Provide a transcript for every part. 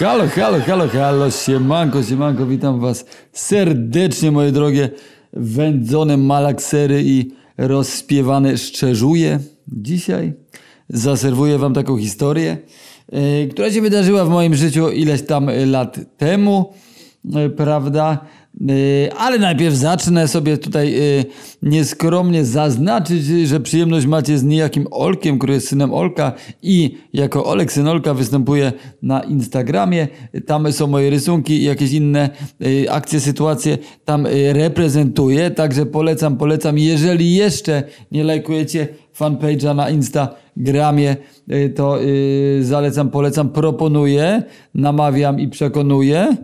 halo, halo, halo, halo, siemanko, siemanko, witam was serdecznie, moje drogie wędzone malaksery i rozśpiewane szczerzuje. Dzisiaj zaserwuję wam taką historię, yy, która się wydarzyła w moim życiu ileś tam lat temu, yy, prawda? Yy, Ale najpierw zacznę sobie tutaj yy, nieskromnie zaznaczyć, że przyjemność macie z niejakim Olkiem, który jest synem Olka i jako Olek syn Olka występuje na Instagramie. Tam są moje rysunki i jakieś inne yy, akcje, sytuacje tam reprezentuję, także polecam, polecam. Jeżeli jeszcze nie lajkujecie fanpage'a na Instagramie, to zalecam, polecam, proponuję, namawiam i przekonuję.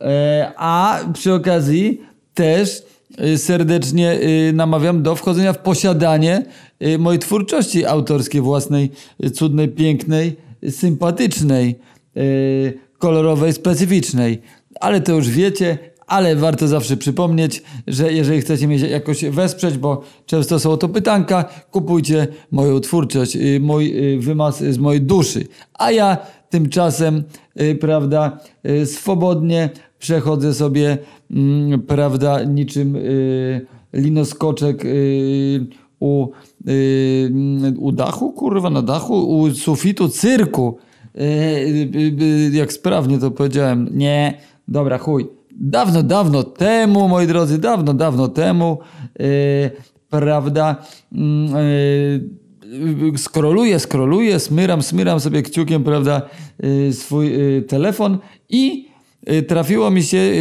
E, A przy okazji też y, serdecznie y, namawiam do wchodzenia w posiadanie mojej twórczości autorskiej, własnej, cudnej, pięknej, sympatycznej, kolorowej, specyficznej. Ale to już wiecie, ale warto zawsze przypomnieć, że jeżeli chcecie mnie jakoś wesprzeć, bo często są to pytanka, kupujcie moją twórczość, mój wymaz z mojej duszy. A ja tymczasem, y, prawda, y, swobodnie przechodzę sobie, mm, prawda, niczym y, linoskoczek u, u dachu, kurwa, na dachu, u sufitu cyrku. Jak sprawnie to powiedziałem. Nie, dobra, chuj. Dawno, dawno temu, moi drodzy, dawno, dawno temu, prawda, mm, skroluję, skroluję, smyram, smyram sobie kciukiem, prawda, y, swój y, telefon i y, trafiło mi się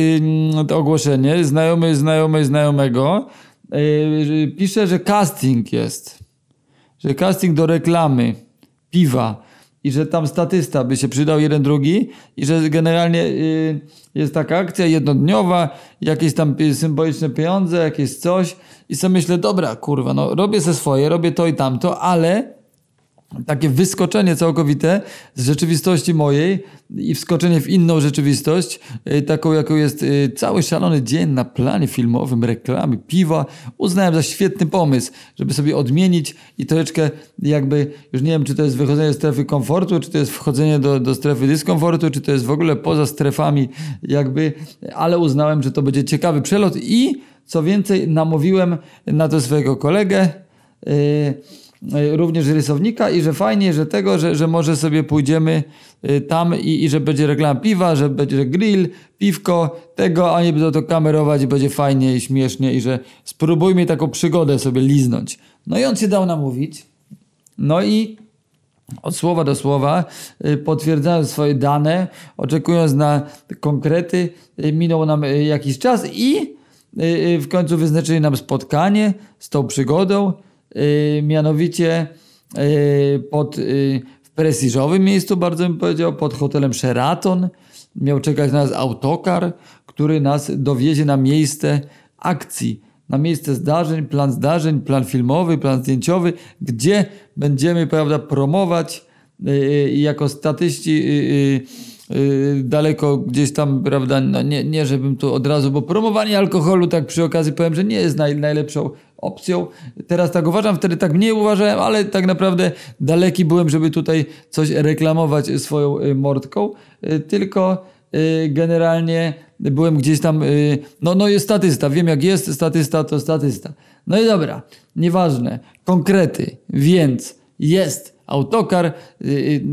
ogłoszenie znajomy, znajomy, znajomego. Pisze, że casting jest. Że casting do reklamy piwa i że tam statysta by się przydał jeden drugi i że generalnie y, jest taka akcja jednodniowa, jakieś tam symboliczne pieniądze, jakieś coś i sobie myślę, dobra, kurwa, no robię se swoje, robię to i tamto, ale takie wyskoczenie całkowite z rzeczywistości mojej i wskoczenie w inną rzeczywistość, y, taką jaką jest y, cały szalony dzień na planie filmowym, reklamy, piwa, uznałem za świetny pomysł, żeby sobie odmienić i troszeczkę jakby, już nie wiem, czy to jest wychodzenie z strefy komfortu, czy to jest wchodzenie do, do strefy dyskomfortu, czy to jest w ogóle poza strefami jakby, ale uznałem, że to będzie ciekawy przelot i co więcej, namówiłem na to swojego kolegę, yy, również rysownika i że fajnie, że tego, że, że może sobie pójdziemy y, tam i, i że będzie reklama piwa, że będzie grill, piwko, tego, a nie będą to kamerować i będzie fajnie i śmiesznie i że spróbujmy taką przygodę sobie liznąć. No i on się dał namówić. No i od słowa do słowa, y, potwierdzając swoje dane, oczekując na konkrety, minął nam jakiś czas i w końcu wyznaczyli nam spotkanie z tą przygodą, mianowicie y, pod, y, w prestiżowym miejscu, bardzo bym powiedział, pod hotelem Sheraton. Miał czekać na nas autokar, który nas dowiezie na miejsce akcji na miejsce zdarzeń, plan zdarzeń, plan filmowy, plan zdjęciowy, gdzie będziemy, prawda, promować jako statyści daleko gdzieś tam, prawda, no nie, nie żebym tu od razu, bo promowanie alkoholu, tak przy okazji powiem, że nie jest naj, najlepszą opcją. Teraz tak uważam, wtedy tak mniej uważałem, ale tak naprawdę daleki byłem, żeby tutaj coś reklamować swoją y, mordką, y, tylko y, generalnie byłem gdzieś tam, y, no, no jest statysta, wiem jak jest, statysta to statysta. No i dobra, nieważne, konkrety, więc jest autokar, y,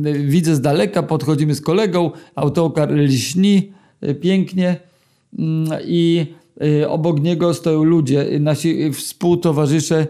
y, widzę z daleka, podchodzimy z kolegą, autokar lśni y, pięknie mm, i obok niego stoją ludzie, nasi współtowarzysze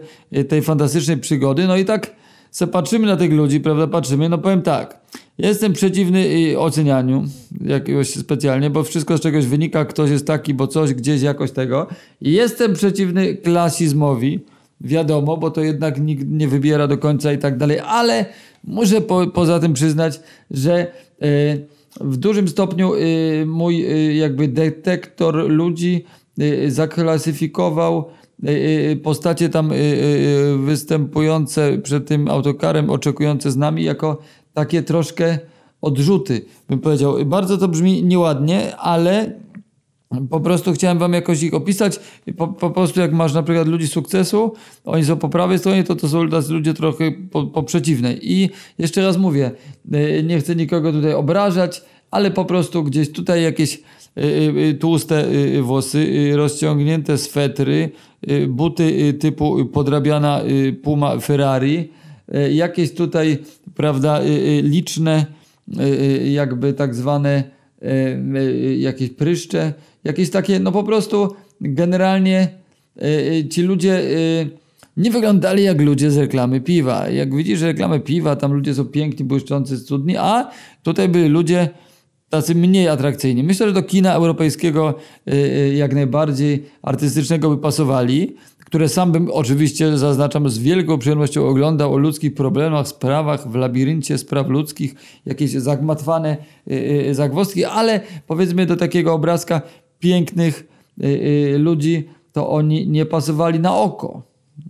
tej fantastycznej przygody, no i tak se patrzymy na tych ludzi, prawda, patrzymy, no powiem tak, jestem przeciwny ocenianiu jakiegoś specjalnie, bo wszystko z czegoś wynika, ktoś jest taki, bo coś gdzieś jakoś tego. Jestem przeciwny klasizmowi, wiadomo, bo to jednak nikt nie wybiera do końca i tak dalej, ale muszę po, poza tym przyznać, że y, w dużym stopniu y, mój y, jakby detektor ludzi zaklasyfikował postacie tam występujące przed tym autokarem, oczekujące z nami jako takie troszkę odrzuty, bym powiedział. Bardzo to brzmi nieładnie, ale po prostu chciałem wam jakoś ich opisać. Po, po prostu jak masz na przykład ludzi sukcesu, oni są po prawej stronie, to to są ludzie trochę po, po przeciwnej. I jeszcze raz mówię, y, nie chcę nikogo tutaj obrażać, ale po prostu gdzieś tutaj jakieś tłuste włosy, rozciągnięte swetry, buty typu podrabiana Puma Ferrari, jakieś tutaj, prawda, liczne jakby tak zwane jakieś pryszcze, jakieś takie, no po prostu generalnie ci ludzie nie wyglądali jak ludzie z reklamy piwa. Jak widzisz reklamę piwa, tam ludzie są piękni, błyszczący, cudni, a tutaj byli ludzie tacy mniej atrakcyjni. Myślę, że do kina europejskiego y, y, jak najbardziej artystycznego by pasowali, które sam bym oczywiście, zaznaczam, z wielką przyjemnością oglądał o ludzkich problemach, sprawach w labiryncie spraw ludzkich, jakieś zagmatwane y, zagwozdki, ale powiedzmy do takiego obrazka pięknych ludzi, to oni nie pasowali na oko.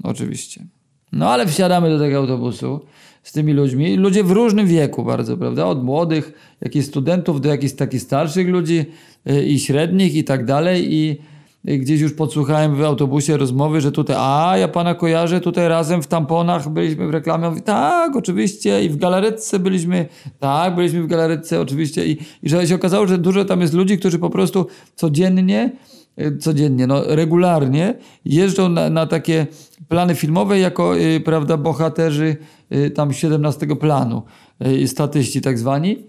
Oczywiście. No ale wsiadamy do tego autobusu z tymi ludźmi. Ludzie w różnym wieku bardzo, prawda? Od młodych, jakichś studentów do jakichś takich starszych ludzi y, i średnich i tak dalej. I gdzieś już podsłuchałem w autobusie rozmowy, że tutaj, a ja pana kojarzę, tutaj razem w tamponach byliśmy w reklamie. Mówi, tak, oczywiście. I w galaretce byliśmy, tak, byliśmy w galaretce, oczywiście. I, I że się okazało, że dużo tam jest ludzi, którzy po prostu codziennie y, codziennie, no regularnie jeżdżą na, na takie plany filmowe jako, y, prawda, bohaterzy y, tam 17 planu, y, statyści tak zwani.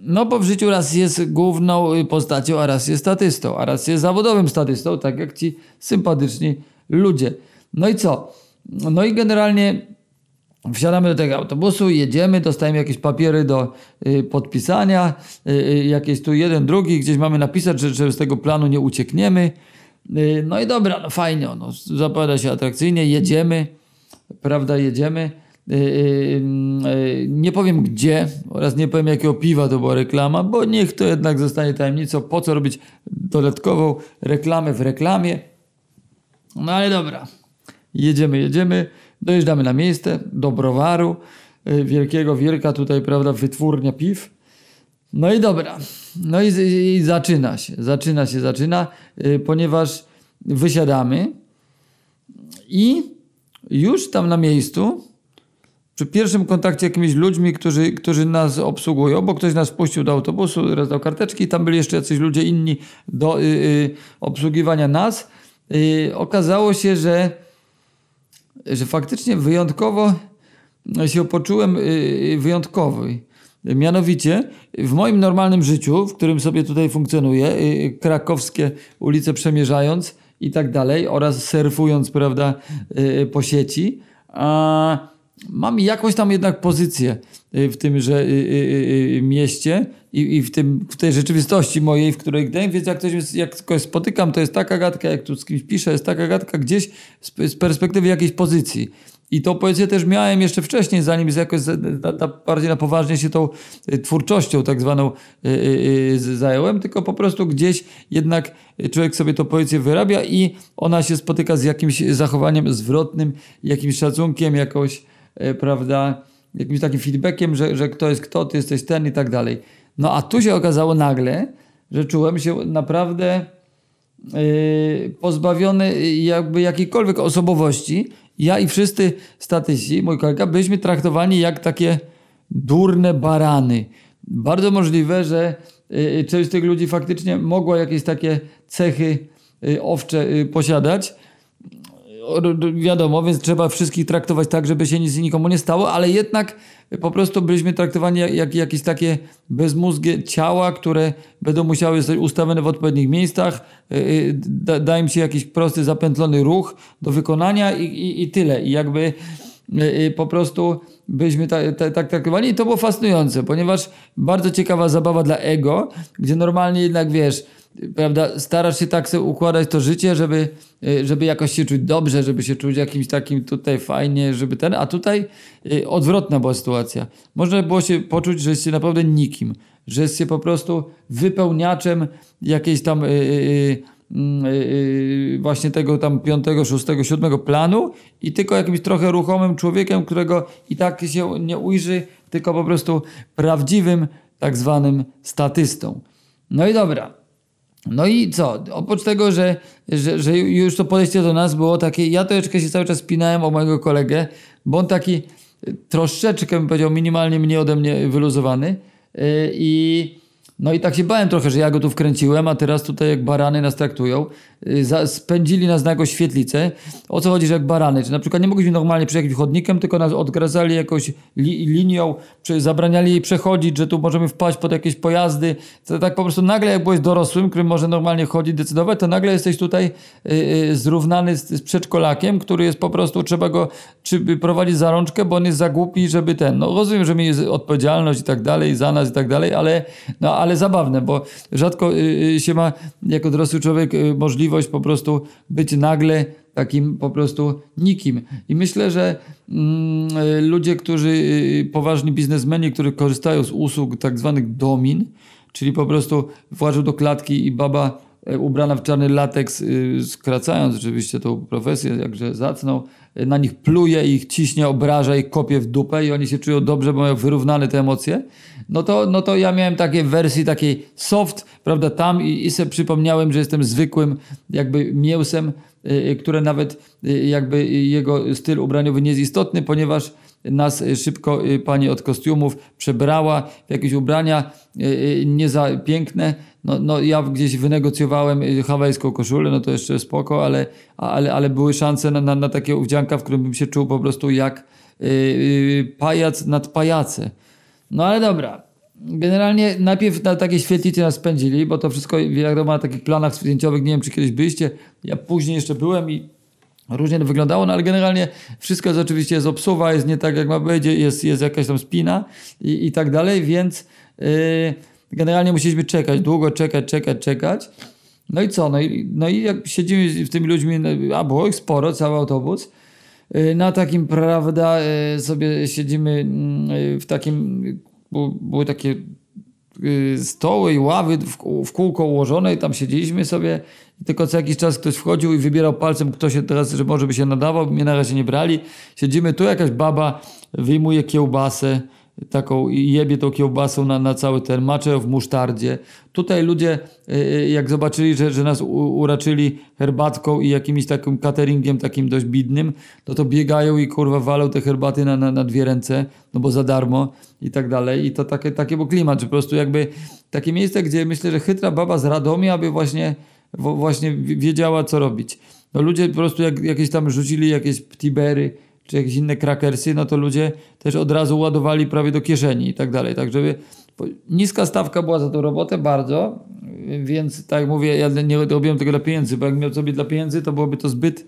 No bo w życiu raz jest główną postacią, a raz jest statystą, a raz jest zawodowym statystą, tak jak ci sympatyczni ludzie. No i co? No i generalnie wsiadamy do tego autobusu, jedziemy, dostajemy jakieś papiery do y, podpisania, y, y, jakieś tu jeden, drugi, gdzieś mamy napisać, że, że z tego planu nie uciekniemy. Y, no i dobra, no fajnie, no, zapowiada się atrakcyjnie, jedziemy, prawda, jedziemy. Y, y, nie powiem gdzie oraz nie powiem jakiego piwa to była reklama, bo niech to jednak zostanie tajemnicą, po co robić dodatkową reklamę w reklamie. No ale dobra, jedziemy, jedziemy, dojeżdżamy na miejsce, do browaru, wielkiego, wielka tutaj, prawda, wytwórnia piw. No i dobra. No i, i, zaczyna się, zaczyna się, zaczyna, yy, ponieważ wysiadamy i już tam na miejscu, przy pierwszym kontakcie jakimiś ludźmi, którzy, którzy nas obsługują, bo ktoś nas wpuścił do autobusu, rozdał karteczki, tam byli jeszcze jacyś ludzie inni do yy, obsługiwania nas, y, okazało się, że, że faktycznie wyjątkowo się poczułem y, wyjątkowy. Mianowicie w moim normalnym życiu, w którym sobie tutaj funkcjonuję, y, krakowskie ulice przemierzając i tak dalej, oraz surfując, prawda, y, po sieci, mam jakąś tam jednak pozycję y, w tymże mieście i, w, tym, w tej rzeczywistości mojej, w której gdy, więc jak ktoś jak kogoś spotykam, to jest taka gadka, jak tu z kimś piszę, jest taka gadka gdzieś z, z perspektywy jakiejś pozycji. I tą poezję też miałem jeszcze wcześniej, zanim jakoś na, na, bardziej na poważnie się tą y, twórczością tak zwaną y, y, zająłem, tylko po prostu gdzieś jednak człowiek sobie tą poezję wyrabia i ona się spotyka z jakimś zachowaniem zwrotnym, jakimś szacunkiem, jakoś, prawda, jakimś takim feedbackiem, że, że kto jest kto, ty jesteś ten i tak dalej. No a tu się okazało nagle, że czułem się naprawdę pozbawiony jakby jakiejkolwiek osobowości ja i wszyscy statyści, mój kolega, byliśmy traktowani jak takie durne barany. Bardzo możliwe, że y, y, część z tych ludzi faktycznie mogła jakieś takie cechy y, owcze posiadać. Wiadomo, więc trzeba wszystkich traktować tak, żeby się nic nikomu nie stało, ale jednak po prostu byliśmy traktowani jak, jak jakieś takie bezmózgie ciała, które będą musiały zostać ustawione w odpowiednich miejscach. Y, y, da, da im się jakiś prosty, zapętlony ruch do wykonania i, i, i tyle. I jakby y, po prostu byliśmy tak, tak, tak traktowani i to było fascynujące, ponieważ bardzo ciekawa zabawa dla ego, gdzie normalnie jednak wiesz, prawda, starasz się tak sobie układać to życie, żeby, y, żeby jakoś się czuć dobrze, żeby się czuć jakimś takim tutaj fajnie, żeby ten, a tutaj y, odwrotna była sytuacja. Można było się poczuć, że jesteście naprawdę nikim, że jesteście po prostu wypełniaczem jakiejś tam yy, yy, właśnie tego tam piątego, szóstego, siódmego planu i tylko jakimś trochę ruchomym człowiekiem, którego i tak się nie ujrzy, tylko po prostu prawdziwym tak zwanym statystą. No i dobra. No i co? Oprócz tego, że, że, że już to podejście do nas było takie, ja troszeczkę się cały czas spinałem o mojego kolegę, bo on taki troszeczkę, bym powiedział, minimalnie mniej ode mnie wyluzowany. Y, I No i tak się bałem trochę, że ja go tu wkręciłem, a teraz tutaj jak barany nas traktują. Y, Spędzili nas na jakąś świetlicę. O co chodzi, że jak barany? Czy na przykład nie mogliśmy normalnie przejechać chodnikiem, tylko nas odgradzali jakąś li linią, czy zabraniali jej przechodzić, że tu możemy wpaść pod jakieś pojazdy. To tak po prostu nagle jak byłeś dorosłym, który może normalnie chodzić, decydować, to nagle jesteś tutaj y, y, zrównany z, z przedszkolakiem, który jest po prostu, trzeba go czy prowadzić za rączkę, bo on jest za głupi, żeby ten. No rozumiem, że mieli odpowiedzialność i tak dalej, za nas i tak dalej, ale, no, ale zabawne, bo rzadko y, y, się ma jako dorosły człowiek y, możliwość po prostu być nagle takim po prostu nikim. I myślę, że mm, ludzie, którzy, poważni biznesmeni, którzy korzystają z usług tak zwanych domin, czyli po prostu włażą do klatki i baba ubrana w czarny lateks, y, skracając oczywiście tą profesję, jakże zacną, y, na nich pluje, ich ciśnie, obraża, ich kopie w dupę i oni się czują dobrze, bo mają wyrównane te emocje, no to, no to ja miałem takie w wersji takiej soft, prawda, tam i, i sobie przypomniałem, że jestem zwykłym jakby mięsem, y, które nawet jakby jego styl ubraniowy nie jest istotny, ponieważ nas y, szybko y, pani od kostiumów przebrała w jakieś ubrania y, nie za piękne. No, no ja gdzieś wynegocjowałem hawajską koszulę, no to jeszcze spoko, ale, ale, ale były szanse na, na, na takie uwdzianka, w którym bym się czuł po prostu jak pajac nad pajace. No ale dobra. Generalnie najpierw na takiej świetlicy nas spędzili, bo to wszystko wiadomo na takich planach zdjęciowych, nie wiem czy kiedyś byliście, ja później jeszcze byłem i różnie to wyglądało, no ale generalnie wszystko jest oczywiście jest obsuwa, jest nie tak jak ma być, jest, jest jakaś tam spina i, i tak dalej, więc yy, generalnie musieliśmy czekać, długo czekać, czekać, czekać. No i co? No i, no i jak siedzimy z tymi ludźmi, no, a było ich sporo, cały autobus, yy, na takim, prawda, yy, sobie siedzimy yy, w takim, były takie stoły i ławy w kółko ułożone i tam siedzieliśmy sobie. I tylko co jakiś czas ktoś wchodził i wybierał palcem, kto się teraz, że może by się nadawał. Mnie na razie nie brali. Siedzimy tu, jakaś baba wyjmuje kiełbasę taką i jebie tą kiełbasą na, na cały ten, macze ją w musztardzie. Tutaj ludzie, y, y, jak zobaczyli, że, że nas uraczyli herbatką i jakimś takim cateringiem takim dość bidnym, no to biegają i kurwa walą te herbaty na, na, na dwie ręce, no bo za darmo i tak dalej. I to takie, takie był klimat, że po prostu jakby takie miejsce, gdzie myślę, że chytra baba z Radomia aby właśnie, właśnie wi- wiedziała, co robić. No ludzie po prostu jak jakieś tam rzucili jakieś tibery, czy jakieś inne krakersy, no to ludzie też od razu ładowali prawie do kieszeni i tak dalej. Tak, żeby niska stawka była za tą robotę bardzo, więc tak jak mówię, ja nie robiłem tego dla pieniędzy, bo jak miał sobie dla pieniędzy, to byłoby to zbyt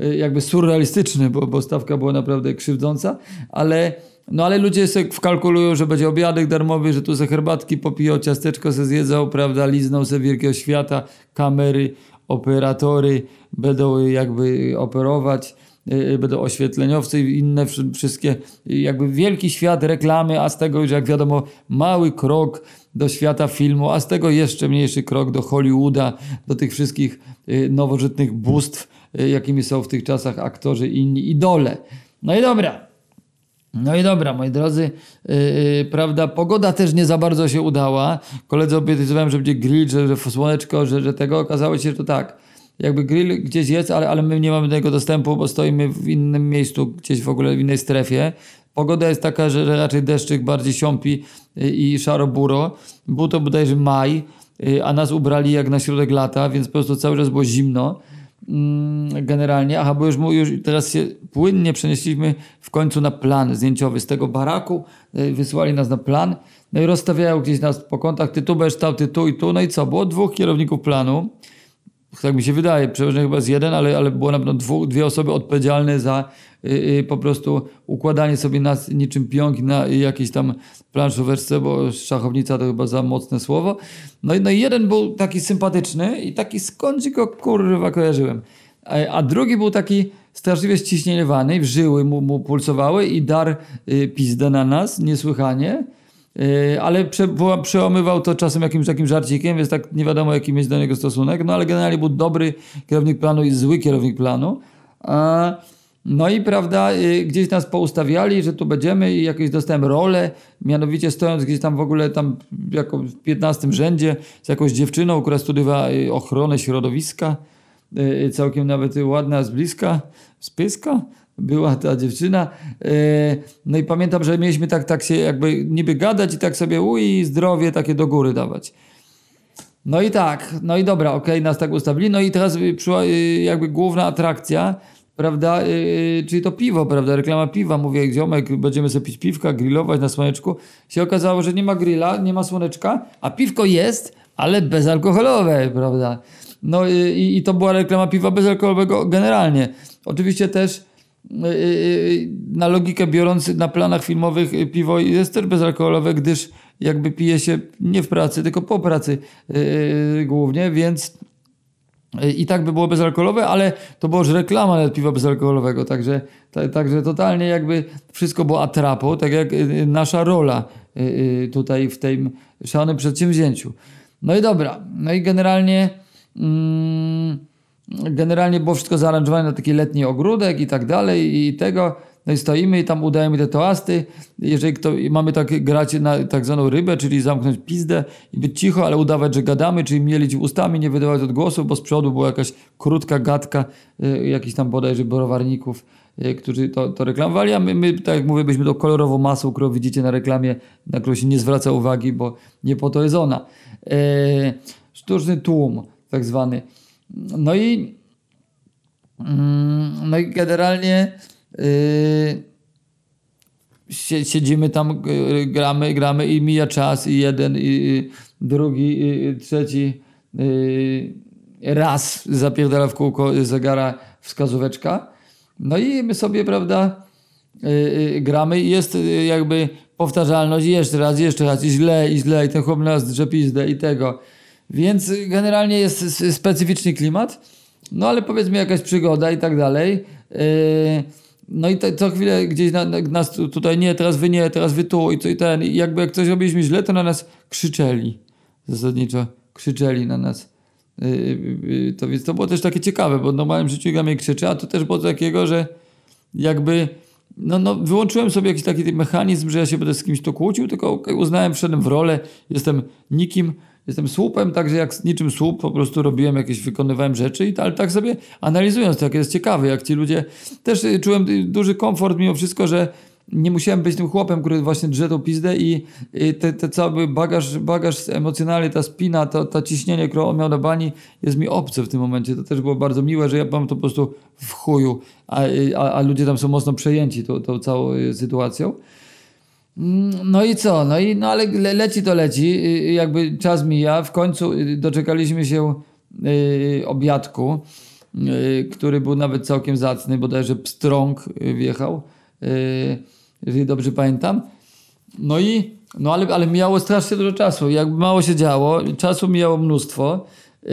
y, jakby surrealistyczne, bo, bo stawka była naprawdę krzywdząca, ale no ale ludzie sobie wkalkulują, że będzie obiadek darmowy, że tu ze herbatki popiją, ciasteczko se zjedzą, prawda, lizną se wielkiego świata, kamery, operatory będą jakby operować, y, będą oświetleniowcy i inne wszy- wszystkie, y, jakby wielki świat reklamy, a z tego już jak wiadomo mały krok do świata filmu, a z tego jeszcze mniejszy krok do Hollywooda, do tych wszystkich y, nowożytnych bóstw, y, jakimi są w tych czasach aktorzy i inni idole. No i dobra. No i dobra, moi drodzy, yy, prawda, pogoda też nie za bardzo się udała. Koledzy obiecywałem, że będzie grill, że, że słoneczko, że, że tego. Okazało się, że to tak. Jakby grill gdzieś jest, ale, ale my nie mamy do niego dostępu, bo stoimy w innym miejscu, gdzieś w ogóle w innej strefie. Pogoda jest taka, że raczej deszczyk bardziej siąpi i szaro-buro. Był to bodajże maj, yy, a nas ubrali jak na środek lata, więc po prostu cały czas było zimno generalnie. Aha, bo już, już teraz się płynnie przenieśliśmy w końcu na plan zdjęciowy. Z tego baraku y, wysłali nas na plan. No i rozstawiają gdzieś nas po kątach, ty tu będziesz stał, ty tu i tu. No i co? Było dwóch kierowników planu. Tak mi się wydaje, przeważnie chyba z jeden, ale, ale było na pewno dwie osoby odpowiedzialne za y, y, po prostu układanie sobie nas niczym pionki na jakiejś tam planszóweczce, bo szachownica to chyba za mocne słowo. No i, no jeden był taki sympatyczny i taki skądś go kurwa kojarzyłem. A, a drugi był taki straszliwie ściśnieniowany, żyły mu, mu pulsowały i dar y, pizdę na nas, niesłychanie. Yy, ale prze, przełamywał to czasem jakimś takim żarcikiem, więc tak nie wiadomo jaki mieć do niego stosunek, no ale generalnie był dobry kierownik planu i zły kierownik planu. A, no i prawda, yy, gdzieś nas poustawiali, że tu będziemy i jakieś dostałem rolę, mianowicie stojąc gdzieś tam w ogóle tam jako w 15 rzędzie z jakąś dziewczyną, która studiowała yy, ochronę środowiska, yy, całkiem nawet ładna z bliska, z pyska, była ta dziewczyna. No i pamiętam, że mieliśmy tak, tak się jakby niby gadać i tak sobie uj, zdrowie takie do góry dawać. No i tak, no i dobra, okej, nas tak ustawili. No i teraz przyszła y, jakby główna atrakcja, prawda, yy, czyli to piwo, prawda, reklama piwa. Mówię, ziomek, będziemy sobie pić piwka, grillować na słoneczku. Się okazało, że nie ma grilla, nie ma słoneczka, a piwko jest, ale bezalkoholowe, prawda. No i, to była reklama piwa bezalkoholowego generalnie. Oczywiście też y, y, na logikę biorąc, na planach filmowych piwo jest też bezalkoholowe, gdyż jakby pije się nie w pracy, tylko po pracy yy, głównie, więc yy, i tak by było bezalkoholowe, ale to była już reklama nawet piwa bezalkoholowego, także, ta, także totalnie jakby wszystko było atrapo, tak jak yy, nasza rola tutaj w tym szalonym przedsięwzięciu. No i dobra, no i generalnie mm, generalnie było wszystko zaaranżowane na taki letni ogródek i tak dalej i tego no i stoimy i tam udajemy te toasty. Jeżeli kto, mamy tak grać na tak zwaną rybę, czyli zamknąć pizdę i być cicho, ale udawać, że gadamy, czyli mielić ustami, nie wydawać odgłosów, bo z przodu była jakaś krótka gadka y, jakichś tam bodajże borowarników, y, którzy to, to reklamowali, a my, my, tak jak mówię, byliśmy tą kolorową masą, którą widzicie na reklamie, na którą się nie zwraca uwagi, bo nie po to jest ona. E, sztuczny tłum, tak zwany. No i, mm, no i generalnie siedzimy tam, yy, gramy, gramy i mija czas i jeden, i drugi, i trzeci yy, raz zapierdala w kółko zegara wskazóweczka. No i my sobie, prawda, gramy i jest jakby powtarzalność jeszcze raz, jeszcze raz i źle, i źle i ten chłop nas drze i tego. Więc generalnie jest specyficzny klimat, no ale powiedzmy jakaś przygoda i tak dalej. No i te, co chwilę gdzieś na, na, nas tutaj nie, teraz wy nie, teraz wy tu i co i ten. I jakby jak coś robiliśmy źle, to na nas krzyczeli. Zasadniczo krzyczeli na nas. Yy, yy, to więc to było też takie ciekawe, bo w normalnym życiu gra krzyczy, a to też było takiego, że jakby no, no, wyłączyłem sobie jakiś taki mechanizm, że ja się będę z kimś to kłócił, tylko uznałem, wszedłem w rolę, jestem nikim, Jestem słupem, także jak niczym słup po prostu robiłem jakieś, wykonywałem rzeczy, i ale tak sobie analizując to, jak jest ciekawe, jak ci ludzie, też y, czułem y, duży komfort mimo wszystko, że nie musiałem być tym chłopem, który właśnie drze pizdę i, i te, te cały bagaż, bagaż emocjonalny, ta spina, to, to ciśnienie, które miał na bani jest mi obce w tym momencie. To też było bardzo miłe, że ja mam to po prostu w chuju, a, a, a ludzie tam są mocno przejęci tą, tą całą y, sytuacją. Mm, no i co? No i no ale le, leci to leci, y, y, jakby czas mija. W końcu y, doczekaliśmy się yy, obiadku, yy, który był nawet całkiem zacny, bodajże pstrąg wjechał, yy, jeżeli dobrze pamiętam. No i, no ale, ale mijało strasznie dużo czasu. Jakby mało się działo, czasu mijało mnóstwo. Yy,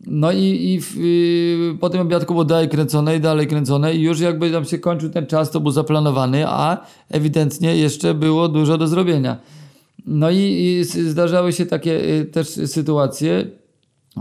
no i, i w, y, po tym obiadku było dalej kręcone i dalej kręcone i już jakby tam się kończył ten czas, to był zaplanowany, a ewidentnie jeszcze było dużo do zrobienia. No i, i zdarzały się takie y, też sytuacje,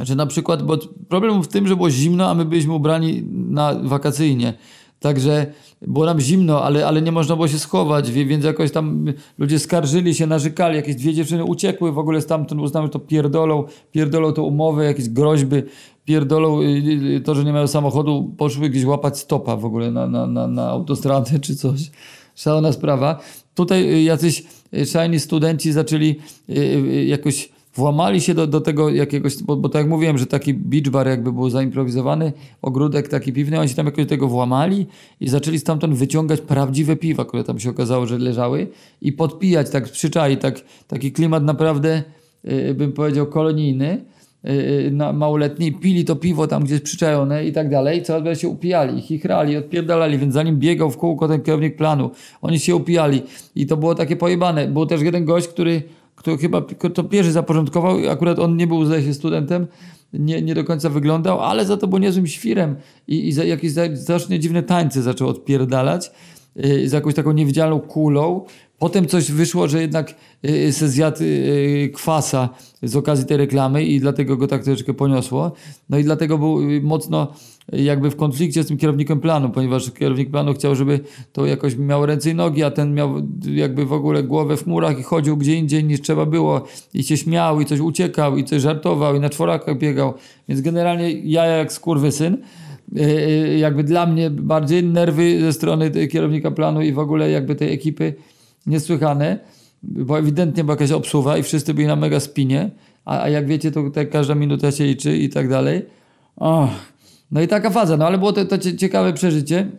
że na przykład, bo problem w tym, że było zimno, a my byliśmy ubrani na wakacyjnie. Także było nam zimno, ale, ale nie można było się schować, więc jakoś tam ludzie skarżyli się, narzekali, jakieś dwie dziewczyny uciekły w ogóle stamtąd, uznały to pierdolą, pierdolą to umowę, jakieś groźby, pierdolą y, y, to, że nie mają samochodu, poszły gdzieś łapać stopa w ogóle na, na, na, na autostradę czy coś. Szalona sprawa. Tutaj y, jacyś szajni studenci zaczęli jakoś włamali się do, do tego jakiegoś, bo, bo tak jak mówiłem, że taki beach bar jakby był zaimprowizowany, ogródek taki piwny, oni się tam jakoś do tego włamali i zaczęli stamtąd wyciągać prawdziwe piwa, które tam się okazało, że leżały i podpijać tak przyczai, tak, taki klimat naprawdę, yy, bym powiedział, kolonijny, yy, na małoletni, pili to piwo tam gdzieś przyczajone i tak dalej, coraz bardziej się upijali, chichrali, odpierdalali, więc zanim biegał w kółko ten kierownik planu, oni się upijali i to było takie pojebane. Był też jeden gość, który kto chyba to pierwszy zaporządkował, akurat on nie był, zdaje się, studentem, nie, nie do końca wyglądał, ale za to był niezłym świrem i, i za, jakieś strasznie dziwne tańce zaczął odpierdalać yy, z jakąś taką niewidzialną kulą. Potem coś wyszło, że jednak yy, se zjadł yy, kwasa z okazji tej reklamy i dlatego go tak troszeczkę poniosło. No i dlatego był mocno jakby w konflikcie z tym kierownikiem planu, ponieważ kierownik planu chciał, żeby to jakoś miało ręce i nogi, a ten miał jakby w ogóle głowę w chmurach i chodził gdzie indziej niż trzeba było i się śmiał i coś uciekał i coś żartował i na czworakach biegał. Więc generalnie ja jak skurwysyn. yy, jakby dla mnie bardziej nerwy ze strony kierownika planu i w ogóle jakby tej ekipy niesłychane, bo ewidentnie była jakaś obsuwa i wszyscy byli na mega spinie, a, a jak wiecie, to tutaj każda minuta się liczy i tak dalej. Oh. No i taka faza, no ale było to, to ciekawe przeżycie.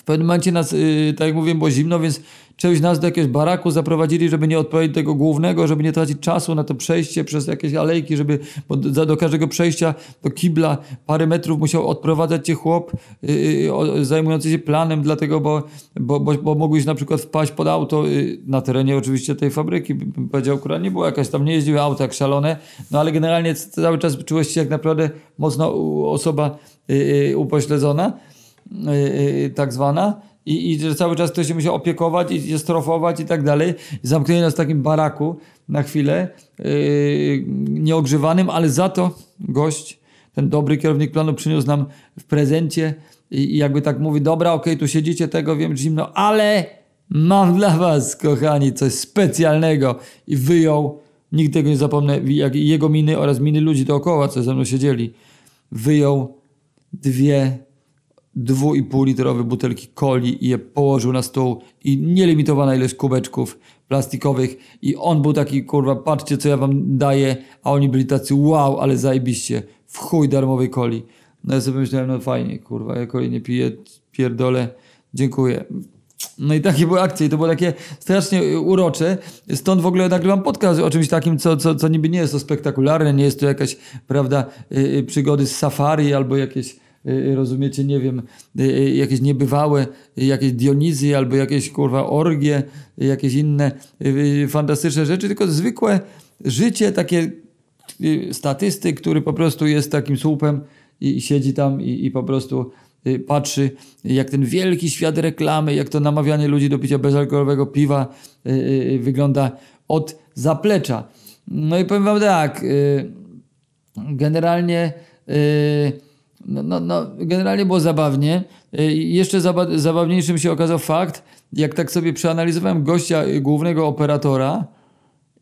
W pewnym momencie nas, yy, tak jak mówiłem, było zimno, więc część nas do jakiegoś baraku zaprowadzili, żeby nie odpowiedzieć tego głównego, żeby nie tracić czasu na to przejście przez jakieś alejki, żeby do, do każdego przejścia do kibla parę metrów musiał odprowadzać cię chłop yy, zajmujący się planem, dlatego, bo, bo, bo, bo mogłeś na przykład wpaść pod auto yy, na terenie oczywiście tej fabryki, bym powiedział, która nie była jakaś tam, nie jeździły auta jak szalone, no ale generalnie cały czas czułeś się jak naprawdę mocno osoba yy, upośledzona. Yy, tak zwana i, i że cały czas ktoś się musiał opiekować i się strofować i tak dalej. Zamknęli nas w takim baraku na chwilę, yy, nieogrzewanym, ale za to gość, ten dobry kierownik planu przyniósł nam w prezencie i, i jakby tak mówi, dobra, okej, okay, tu siedzicie, tego wiem, zimno, ale mam dla was, kochani, coś specjalnego i wyjął, nigdy tego nie zapomnę, jak jego miny oraz miny ludzi dookoła, co ze mną siedzieli, wyjął dwie dwu litrowe butelki coli i je położył na stół i nielimitowana ilość kubeczków plastikowych i on był taki, kurwa, patrzcie co ja wam daję, a oni byli tacy, wow, ale zajebiście, w chuj darmowej coli. No ja sobie myślałem, no fajnie, kurwa, ja coli nie piję, pierdolę, dziękuję. No i takie były akcje i to było takie strasznie urocze. Stąd w ogóle nagrywam podcast o czymś takim, co, co, co niby nie jest to spektakularne, nie jest to jakaś, prawda, yy, przygody z safari albo jakieś rozumiecie, nie wiem, y, jakieś niebywałe, jakieś Dionizy albo jakieś kurwa orgie, jakieś inne fantastyczne rzeczy, tylko zwykłe życie, takie statystyk, który po prostu jest takim słupem i siedzi tam i, i po prostu patrzy, jak ten wielki świat reklamy, jak to namawianie ludzi do picia bezalkoholowego piwa wygląda od zaplecza. No i powiem wam tak, generalnie no, no, no, generalnie było zabawnie. Y, jeszcze zaba zabawniejszym się okazał fakt, jak tak sobie przeanalizowałem gościa y, głównego operatora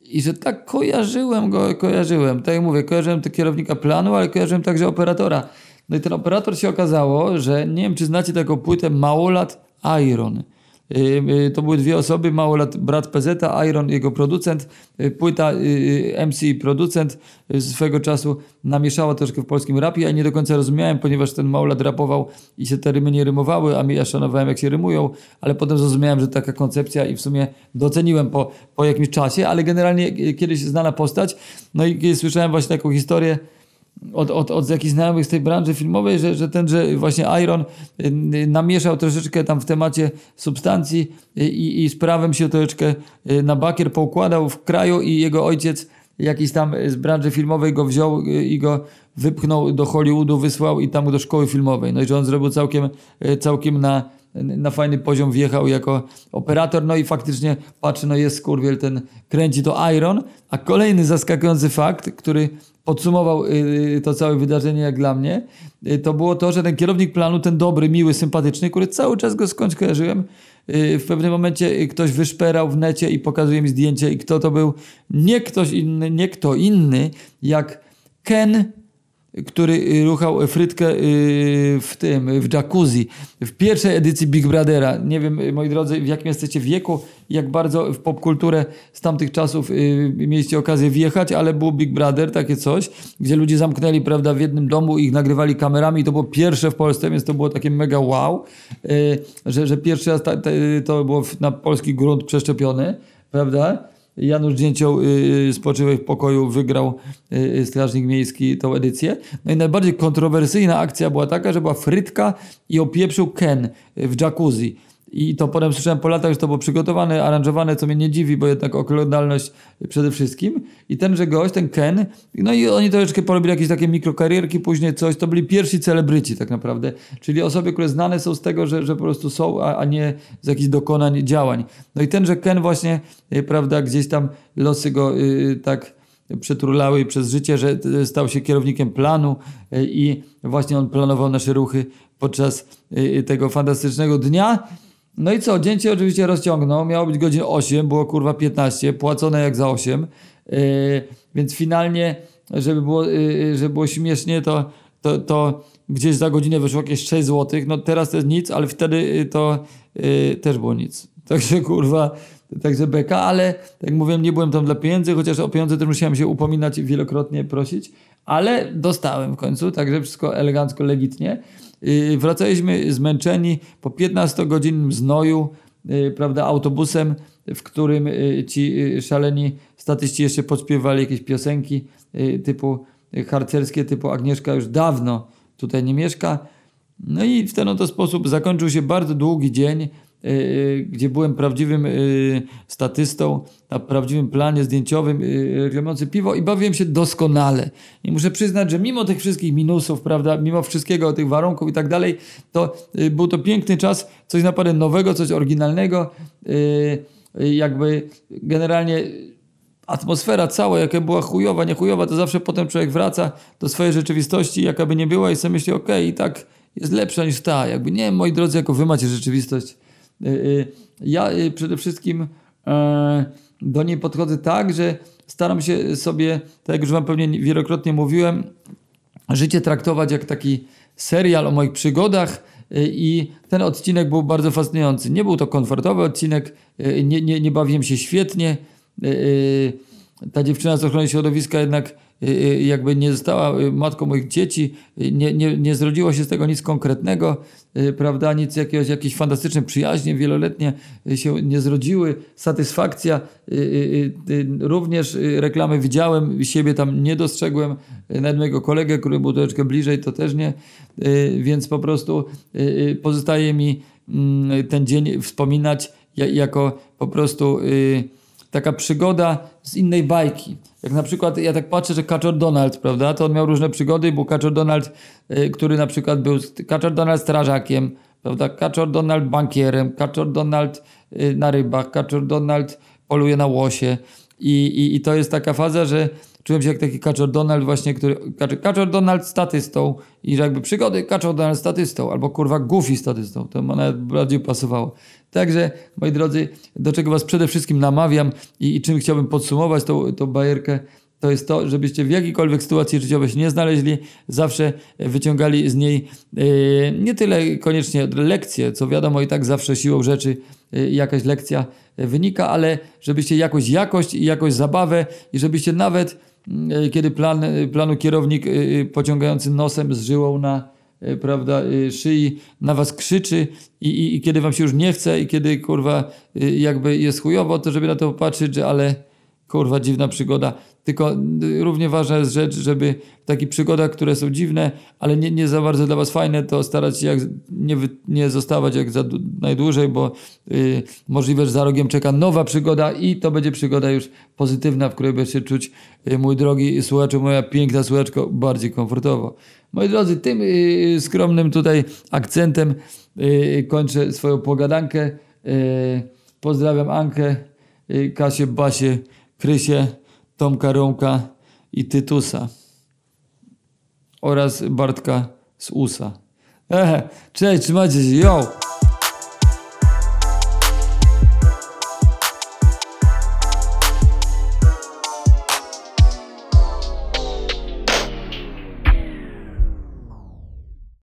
i że tak kojarzyłem go, kojarzyłem. Tak jak mówię, kojarzyłem kierownika planu, ale kojarzyłem także operatora. No i ten operator się okazało, że nie wiem, czy znacie taką płytę Małolat Iron. Y, y, to były dwie osoby, mało lat brat PZ, Iron, jego producent, y, płyta MC producent swego czasu namieszała troszkę w polskim rapie, ja nie do końca rozumiałem, ponieważ ten małolat rapował i się te rymy nie rymowały, a ja szanowałem jak się rymują, ale potem zrozumiałem, że taka koncepcja i w sumie doceniłem po, po jakimś czasie, ale generalnie kiedyś znana postać, no i słyszałem właśnie taką historię, od, od, od jakichś znajomych z tej branży filmowej, że, że ten, że właśnie Iron y, namieszał troszeczkę tam w temacie substancji i, i z prawem się troszeczkę y, na bakier poukładał w kraju i jego ojciec jakiś tam z branży filmowej go wziął y, i go wypchnął do Hollywoodu, wysłał i tam do szkoły filmowej. No i że on zrobił całkiem, całkiem na, na fajny poziom wjechał jako operator, no i faktycznie patrzy, no jest skurwiel, ten kręci to Iron, a kolejny zaskakujący fakt, który podsumował y, to całe wydarzenie jak dla mnie, y, to było to, że ten kierownik planu, ten dobry, miły, sympatyczny, który cały czas go skądś kojarzyłem, y, w pewnym momencie ktoś wyszperał w necie i pokazuje mi zdjęcie. I kto to był, nie ktoś inny, nie kto inny, jak Ken który y, ruchał frytkę y, w tym, w jacuzzi, w pierwszej edycji Big Brothera. Nie wiem, moi drodzy, w jakim jesteście wieku, jak bardzo w popkulturę z tamtych czasów y, mieliście okazję wjechać, ale był Big Brother, takie coś, gdzie ludzie zamknęli, prawda, w jednym domu ich nagrywali kamerami i to było pierwsze w Polsce, więc to było takie mega wow, że, że pierwszy raz to było na polski grunt przeszczepione, prawda? Janusz Dzięcioł yy, spoczywaj w pokoju wygrał yy, Strażnik Miejski tą edycję. No i najbardziej kontrowersyjna akcja była taka, że była frytka i opieprzył Ken w jacuzzi. I to potem słyszałem po latach, że to było przygotowane, aranżowane, co mnie nie dziwi, bo jednak oglądalność przede wszystkim. I tenże gość, ten Ken, no i oni troszeczkę porobili jakieś takie mikrokarierki, później coś, to byli pierwsi celebryci tak naprawdę. Czyli osoby, które znane są z tego, że, że po prostu są, a, a nie z jakichś dokonań, działań. No i tenże Ken właśnie, y, prawda, gdzieś tam losy go yy, tak przetrulały przez życie, że y, stał się kierownikiem planu y, i właśnie on planował nasze ruchy podczas tego fantastycznego dnia. No i co, dzień się oczywiście rozciągnął, miało być godzin 8, było kurwa 15, płacone jak za 8, yy, więc finalnie, żeby było, yy, żeby było śmiesznie, to, to, to gdzieś za godzinę wyszło jakieś 6 zł, no teraz to jest nic, ale wtedy to y, też było nic. Także kurwa, także beka, ale tak jak mówiłem, nie byłem tam dla pieniędzy, chociaż o pieniądze też musiałem się upominać i wielokrotnie prosić, ale dostałem w końcu, także wszystko elegancko, legitnie. Yy, wracaliśmy zmęczeni po 15-godzinnym znoju, yy, prawda, autobusem, w którym yy, ci szaleni statyści jeszcze podśpiewali jakieś piosenki typu harcerskie, typu Agnieszka już dawno tutaj nie mieszka. No i w ten oto sposób zakończył się bardzo długi dzień, gdzie byłem prawdziwym yy, statystą, na prawdziwym planie zdjęciowym yy, reklamujący piwo i bawiłem się doskonale. I muszę przyznać, że mimo tych wszystkich minusów, prawda, mimo wszystkiego, tych warunków i tak dalej, to był to piękny czas, coś naprawdę nowego, coś oryginalnego, jakby generalnie atmosfera cała, jaka była chujowa, nie chujowa, to zawsze potem człowiek wraca do swojej rzeczywistości, jaka by nie była i sobie myśli, okej, i tak jest lepsza niż ta. Jakby nie, moi drodzy, jako wy macie rzeczywistość. Yy, yy, Ja yy, przede wszystkim e, do niej podchodzę tak, że staram się sobie, tak jak już wam pewnie wielokrotnie mówiłem, życie traktować jak taki serial o moich przygodach y, i ten odcinek był bardzo fascynujący. Nie był to komfortowy odcinek, y, nie, nie, nie bawiłem się świetnie. Y, y, Ta dziewczyna z ochrony środowiska jednak y, y, jakby nie została y, matką moich dzieci, y, nie, nie, nie zrodziło się z tego nic konkretnego, y, prawda, nic jakiegoś, jakieś fantastyczne przyjaźnie wieloletnie y, się nie zrodziły, satysfakcja, y, y, y, również y, reklamy widziałem, siebie tam nie dostrzegłem, y, nawet mojego kolegę, który był troszeczkę bliżej, to też nie, y, więc po prostu y, y, pozostaje mi mm, ten dzień wspominać ja- jako po prostu y, taka przygoda z innej bajki. Jak na przykład, ja tak patrzę, że Kaczor Donald, prawda, to on miał różne przygody, był Kaczor Donald, y, który na przykład był Kaczor Donald strażakiem, prawda, Kaczor Donald bankierem, Kaczor Donald y, na rybach, Kaczor Donald poluje na łosie i, i, i to jest taka faza, że czułem się jak taki Kaczor Donald właśnie, który, Kaczor Donald statystą i że jakby przygody Kaczor Donald statystą, albo kurwa Goofy statystą, to ma nawet bardziej pasowało. Także, moi drodzy, do czego was przede wszystkim namawiam i, i czym chciałbym podsumować tą, tą bajerkę, to jest to, żebyście w jakiejkolwiek sytuacji życiowej się nie znaleźli, zawsze wyciągali z niej e, nie tyle koniecznie lekcje, co wiadomo i tak zawsze siłą rzeczy e, jakaś lekcja wynika, ale żebyście jakąś jakość i jakąś zabawę i żebyście nawet e, kiedy plan, planu kierownik pociągający nosem z żyłą na prawda, e, szyi na was krzyczy i, i, i kiedy wam się już nie chce i kiedy kurwa e, jakby jest chujowo, to żeby na to popatrzeć, że ale kurwa dziwna przygoda. Tylko y, równie ważna jest rzecz, żeby w takich przygodach, które są dziwne, ale nie, nie za bardzo dla was fajne, to starać się jak, nie, nie zostawać jak za dłu- najdłużej, bo y, możliwe, że za rogiem czeka nowa przygoda i to będzie przygoda już pozytywna, w której będziesz się czuć, y, mój drogi słuchaczu, moja piękna słuchaczko, bardziej komfortowo. Moi drodzy, tym y, skromnym tutaj akcentem y, kończę swoją pogadankę. Y, pozdrawiam Ankę, Kasię, Basię, Krysię, Tomka Romka i Tytusa oraz Bartka z USA. Ehe, cześć, trzymajcie się, yo!